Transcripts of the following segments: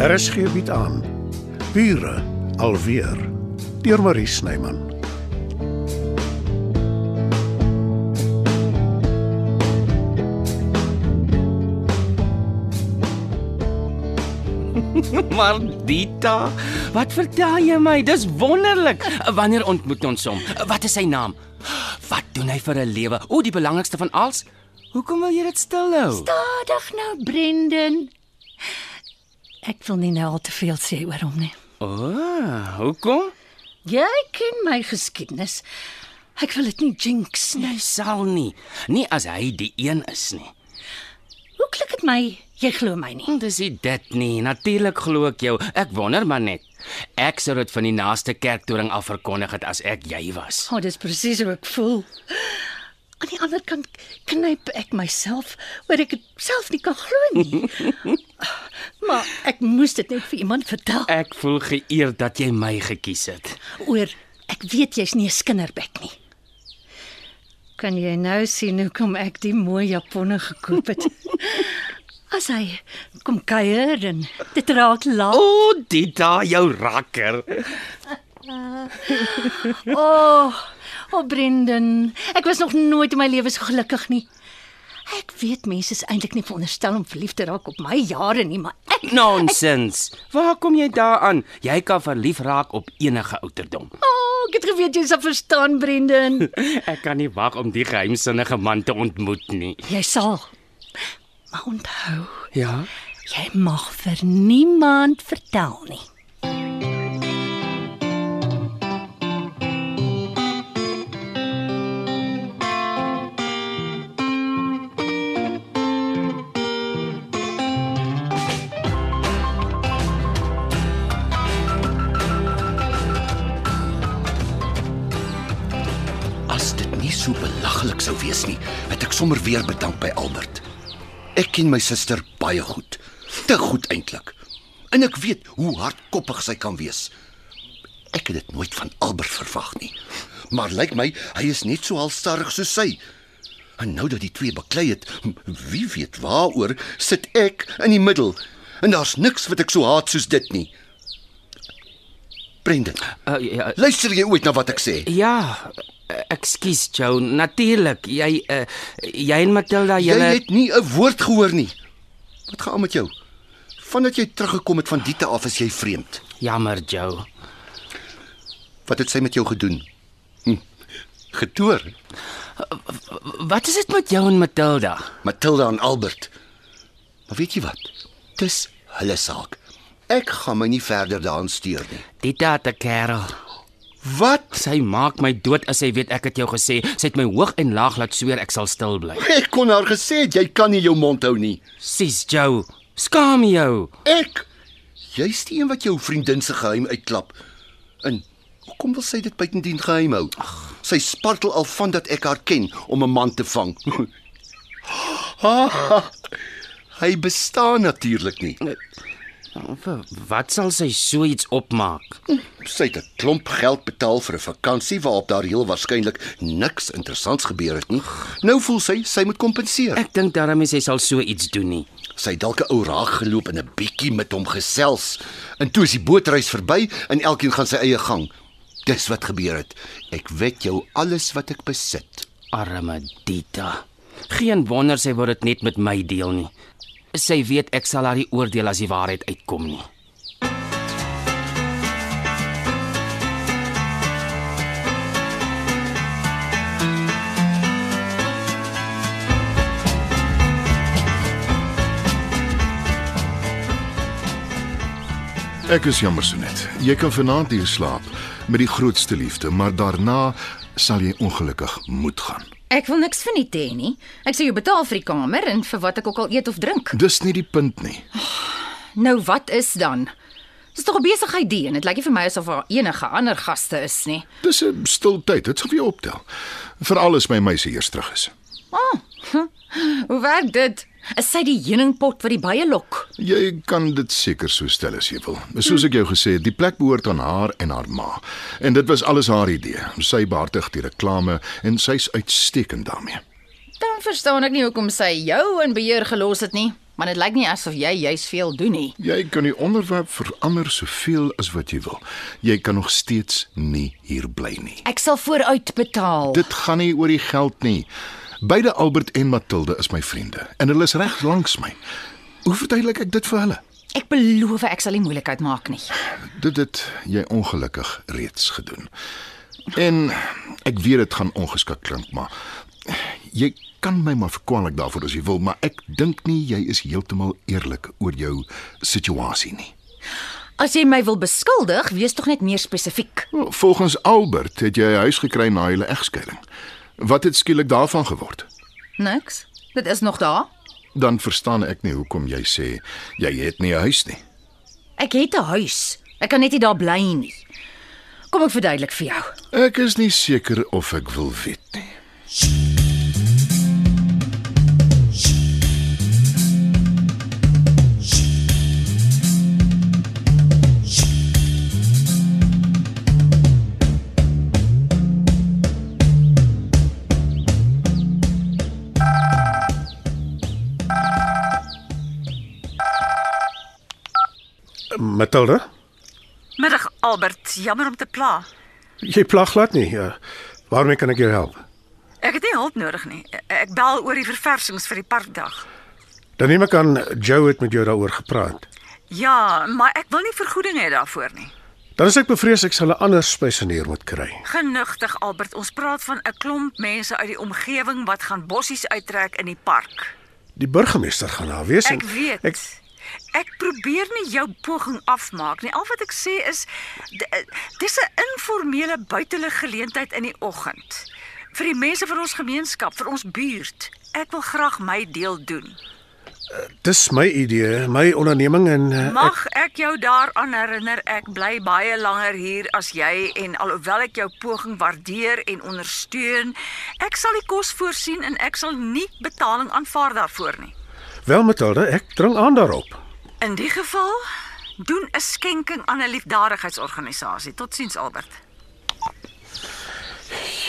RSG bied aan Bure alweer deur Marie Snyman. Maar Dita, wat vertel jy my? Dis wonderlik. Wanneer ontmoet ons hom? Wat is sy naam? Wat doen hy vir 'n lewe? O, die belangrikste van alles. Hoekom wil jy dit stil hou? Stadig nou, Brendan. Ek wil nie nou al te veel sê oor hom nie. O, oh, hoekom? Jy ken my geskiedenis. Ek wil dit nie jinx nie. Jy sal nie. Nie as hy die een is nie. Hoe klink dit my? Jy glo my nie. Hm, Dis nie dit nie. Natuurlik glo ek jou. Ek wonder maar net. Ek sou dit van die naaste kerktoring af verkondig het as ek jy was. O, oh, dis presies hoe ek voel aan die ander kant knyp ek myself oor ek self nie kan glo nie. Ah, maar ek moes dit net vir iemand vertel. Ek voel geëerd dat jy my gekies het. Oor ek weet jy's nie 'n skinderbek nie. Kan jy nou sien hoekom ek die mooi japonne gekoop het? As hy kom kuier en dit raak laat. O, oh, dit daai jou rakker. uh, oh, oh Brendan, ek was nog nooit in my lewe so gelukkig nie. Ek weet mense is eintlik nie veronderstel om verlief te raak op my jare nie, maar ek Nonsens. Waar kom jy daaraan? Jy kan verlief raak op enige ouderdom. oh, ek het geweet jy sal verstaan, Brendan. Ek kan nie wag om die geheimsinnige man te ontmoet nie. Jy sal. Maar onthou, Ja. jy mag vir niemand vertel nie. As dit nie so belaglik sou wees nie, het ek sommer weer bedank by Albert. Ek ken my suster baie goed. Te goed eintlik. En ek weet hoe hardkoppig sy kan wees. Ek het dit nooit van Albert verwag nie. Maar lyk my hy is net so halstarrig soos sy. En nou dat die twee baklei het, wie weet waaroor, sit ek in die middel. En daar's niks wat ek so haat soos dit nie. Brendan, Uh, ja, luister jy ooit na wat ek sê? ja. Ekskuus, Joe. Natuurlik. Jy uh, jy en Matilda, Jy julle het nie 'n woord gehoor nie. Wat gaan aan met jou? Vandat jy teruggekom het van Diete af is jy vreemd. Jammer, Joe. Wat het sy met jou gedoen? Hm. Getoor. Wat is dit met jou en Matilda? Matilda en Albert. Maar weet jy wat? Dis hulle saak. Ek gaan my nie verder daaraan steur nie. Dit het 'n kerel. Wat? Sy maak my dood as sy weet ek het jou gesê. Sy het my hoog en laag laat sweer ek sal stil bly. Ek kon haar gesê het, jy kan nie jou mond hou nie. Sis Joe, skaam jou. Ek Jy's die een wat jou vriendin se geheim uitklap. En hoekom wil sy dit buitendien geheim hou? Sy spartel al van dat ek haar ken om 'n man te vang. Ha, Hy bestaan natuurlik nie. Wa- Wat sal sy so iets opmaak? Sy het 'n klomp geld betaal vir 'n vakansie waarop daar heel waarskynlik niks interessants gebeur het nie. Nou voel sy sy moet kompenseer. Ek dink daarom is sy sal so iets doen nie. Sy het dalk 'n ou raag geloop en 'n bietjie met hom gesels. En toe is die bootreis verby en elkeen gaan sy eie gang. Dis wat gebeur het. Ek wet jou alles wat ek besit. Arme Dita. Geen wonder sy wou dit net met my deel nie. Sy weet ek sal haar nie oordeel as die waarheid uitkom nie. Ek is jammer so net. Jy kan vanaand hier slaap met die grootste liefde, maar daarna sal jy ongelukkig moet gaan. Ek wil niks van dit hê nie. Ek sê jy betaal vir die kamer en vir wat ek ook al eet of drink. Dis nie die punt nie. Nou wat is dan? Dis tog 'n besigheid die en dit lyk nie vir my asof daar enige ander gaste is nie. Dis 'n stil tyd. Dit sal vir jou optel. Veral as my meisie eers terug is. Oh, hoe werk dit? Is sy die heuningpot wat die bye lok? Jy kan dit seker so stel as jy wil. Soos ek jou gesê het, die plek behoort aan haar en haar ma. En dit was alles haar idee. Sy behartig die reklame en sy's uitstekend daarmee. Dan verstaan ek nie hoekom sy jou in beheer gelos het nie. maar dit lyk nie asof jy juis veel doen nie. Jy kan die onderwerp verander soveel as wat jy wil. Jy kan nog steeds nie hier bly nie. Ek sal vooruit betaal. Dit gaan nie oor die geld nie. Beide Albert en Matilda is my vriende en hulle is reg langs my. Hoe verduidelik ek dit vir hulle? Ek beloof ek sal nie moeilikheid maak nie. Dit het jy ongelukkig reeds gedoen. En ek weet dit gaan ongeskik klink, maar jy kan my maar verkwalik daarvoor as jy wil, maar ek dink nie jy is heeltemal eerlik oor jou situasie nie. As jy my wil beskuldig, wees tog net meer spesifiek. Volgens Albert het jy 'n huis gekry na julle egskeiding. Wat het skielik daarvan geword? Niks. Dit is nog daar. Dan verstaan ek nie hoekom jy sê jy het nie 'n huis nie. Ek het 'n huis. Ek kan net nie daar bly nie. Kom ek verduidelik vir jou. Ek is nie seker of ek wil weet nie. Matilda, Middag Albert, jammer om te pla. jy plag glad nie. Ja. Waarmee kan ek jou help? Ek het nie hulp nodig nie. Ek bel oor die verversings vir die parkdag. Dan neem ek aan Joe het met jou daaroor gepraat. Ja, maar ek wil nie vergoeding hê daarvoor nie. Dan is ek bevrees ek sal 'n ander spyseneer moet kry. Genigtig Albert, ons praat van 'n klomp mense uit die omgewing wat gaan bossies uittrek in die park. Die burgemeester gaan daar wees en Ek weet. Ek Ek probeer nie jou poging afmaak nie. Al wat ek sê is d- dis 'n informele buitelug geleentheid in die oggend vir die mense van ons gemeenskap, vir ons buurt. Ek wil graag my deel doen. dis my idee, my onderneming en uh, Mag ek jou daaraan herinner ek bly baie langer hier as jy en alhoewel ek jou poging waardeer en ondersteun, ek sal die kos voorsien en ek sal nie betaling aanvaar daarvoor nie. Wel Matilda, ek dring aan daarop. In die geval doen 'n skenking aan 'n liefdadigheidsorganisasie. Totsiens Albert.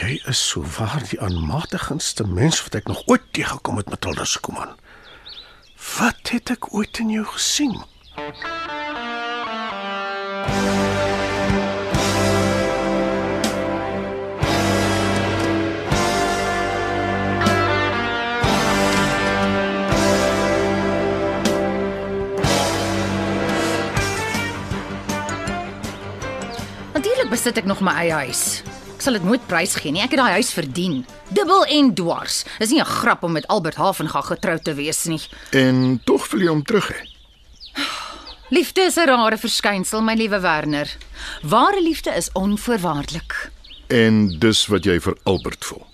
Jy is so waar die aanmatigendste mens wat ek nog ooit teëgekom het, Matilda Skuman. Wat het ek ooit in jou gesien? Natuurlik besit ek nog my eie huis. Ek sal dit nooit prys gee nie. Ek het daai huis verdien. Dubbel en dwars. Is nie 'n grap om met Albert Havenga getroud te wees nie. En tog wil jy hom terug hê. Liefde is 'n rare verskynsel, my liewe Werner. Ware liefde is onvoorwaardelik. En dis wat jy vir Albert voel.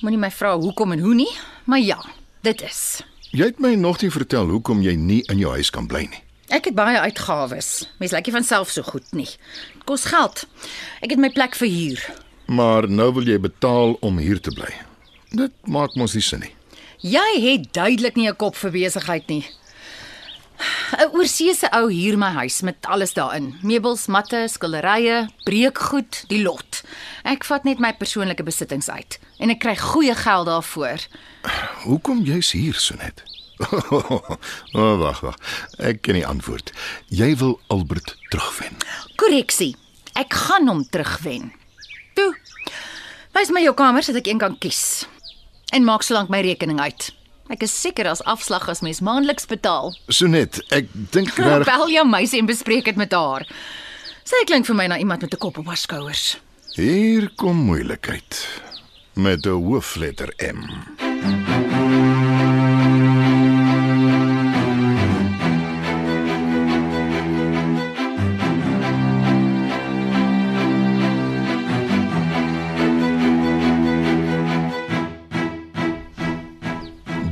Moenie my vra hoekom en hoe nie, maar ja, dit is. Jy het my nog nie vertel hoekom jy nie in jou huis kan bly nie. Ek het baie uitgawes. Mens lyk nie van self so goed nie. Dit kos geld. Ek het my plek verhuur. Maar nou wil jy betaal om hier te bly. Dit maak mos nie sin nie. Jy het duidelik nie 'n kop vir besigheid nie. 'n Oorseese ou huur my huis met alles daarin. Meubels, matte, skilderye, breekgoed, die lot. Ek vat net my persoonlike besittings uit en ek kry goeie geld daarvoor. Hoekom jy's hier so net? oh, wag, wag. Ek ken die antwoord. Jy wil Albert terugwen. Korreksie. Ek gaan hom terugwen. Toe. Wys my jou kamer sodat ek een kan kies. En maak solank my rekening uit. Ek is seker as afslag as mens maandeliks betaal. So net, ek dink reg Bel jou meisie en bespreek dit met haar. Sy klink vir my na iemand met 'n kop op haar skouers. hier kom moeilikheid met 'n hoofletter M.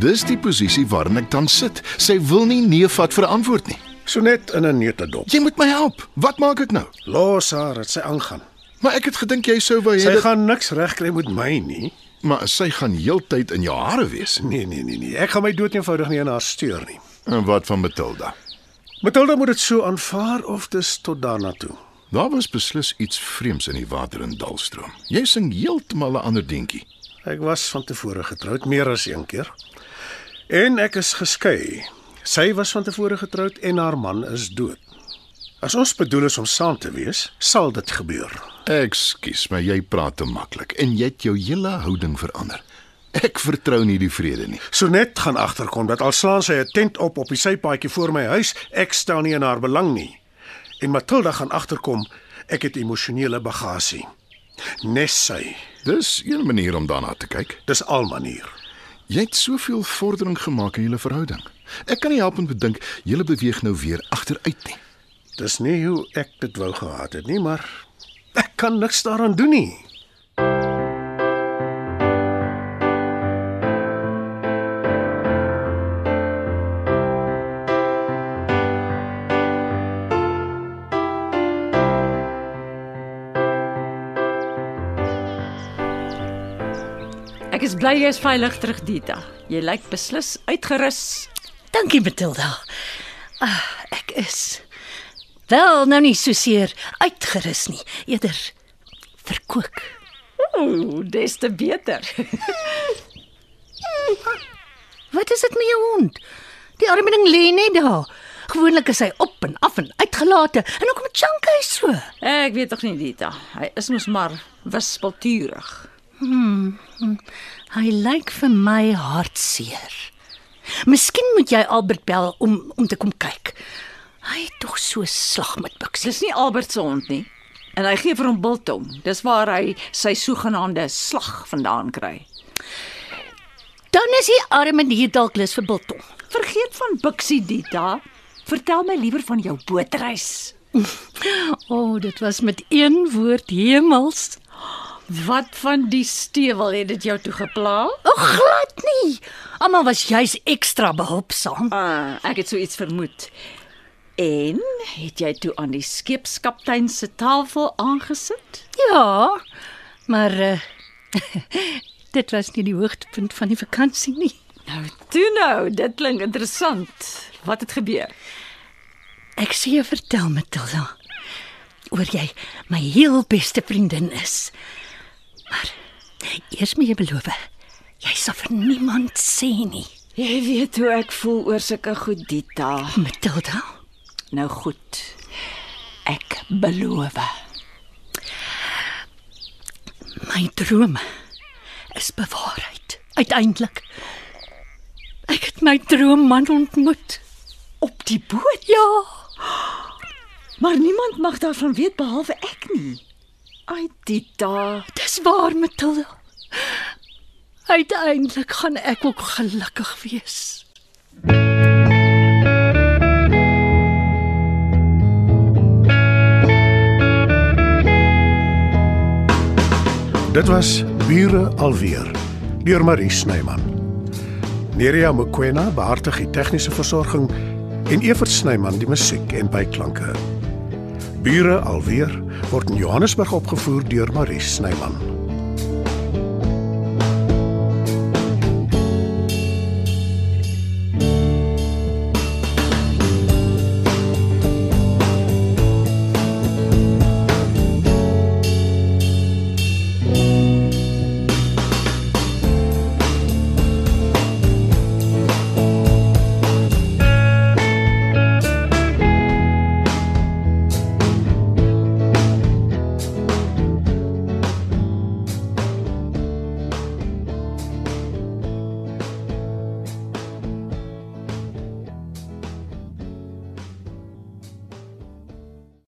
Dis die posisie waarin ek dan sit. Sy wil nie nee vat vir 'n antwoord nie. So net in 'n neutedop. Jy moet my help. Wat maak ek nou? Los haar, dit sy aangaan. Maar ek het gedink jy sou wou hê Sy dit- gaan niks regkry met my nie. maar sy gaan heeltyd in jou hare wees. Nee, nee, nee, nee. Ek gaan my dood eenvoudig nie aan haar steur nie. En wat van Matilda? Matilda moet dit so aanvaar of dis tot daarna toe. Daar was beslis iets vreemds in die water in Dalstroom. Jy sing heeltemal 'n ander dingetjie. Ek was van tevore getroud meer as een keer. En ek is geskei. Sy was van tevore getroud en haar man is dood. As ons bedoel is om saam te wees, sal dit gebeur. Ekskuus, maar jy praat te maklik en jy het jou hele houding verander. Ek vertrou nie die vrede nie. Sonet gaan agterkom dat al slaan sy 'n tent op op die sypaadjie voor my huis, ek stel nie in haar belang nie. En Matilda gaan agterkom ek het emosionele bagasie. Nes sy. Dis een manier om daarna te kyk. Dis al manier. Jy het soveel vordering gemaak in julle verhouding. Ek kan nie help om te dink julle beweeg nou weer agteruit nie. Dis nie hoe ek dit wou gehad het nie, maar ek kan niks daaraan doen nie. Bly jy is veilig terug, Dita. Jy lyk beslis uitgerus. Dankie Matilda. Ah, ek is wel nou nie so seer uitgerus nie, eerder verkook. Ooh, des te beter. Wat is dit met jou hond? Die arme ding lê net daar. Gewoonlik is hy op en af en uitgelate. En hoekom chunk hy so? Ek weet tog nie, Dita. Hy is mos maar wispelturig. Hy lyk vir my hartseer. Miskien moet jy Albert bel om om te kom kyk. Hy het tog so slag met Bixie. Dis nie Albert se hond nie. En hy gee vir hom biltong. Dis waar hy sy sogenaamde slag vandaan kry. Dan is die arme dier dalk lus vir biltong. Vergeet van Bixie, Dita. Vertel my liewer van jou bootreis. O, oh, dit was met een woord hemels. Wat van die stewel het dit jou toe gepla? O, oh, glad nie. Almal was juis ekstra behulpsaam. Uh, ek het so iets vermoed. En het jy toe aan die skeepskaptein se tafel aangesit? Ja, maar uh, dit was nie die hoogtepunt van die vakansie nie. Nou, toe nou, dit klink interessant. Wat het gebeur? Ek sê jou vertel Matilda. Oor jy my heel beste vriendin is. Maar eers moet jy beloof jy sal vir niemand sê nie. Jy weet hoe ek voel oor sulke goed, Dita. Matilda, Nou goed. Ek beloof. my drome is bewaarheid. Uiteindelik. Ek het my droomman ontmoet. Op die boot? Ja, Maar niemand mag daarvan weet behalwe ek nie. Ai, Dita. dis waar Matilda. Uiteindelik gaan ek ook gelukkig wees. Dit was Bure alweer deur Marie Snyman. Nerea Mkwena behartig die tegniese versorging en Evert Snyman die musiek en byklanke. Bure alweer word in Johannesburg opgevoer deur Marie Snyman.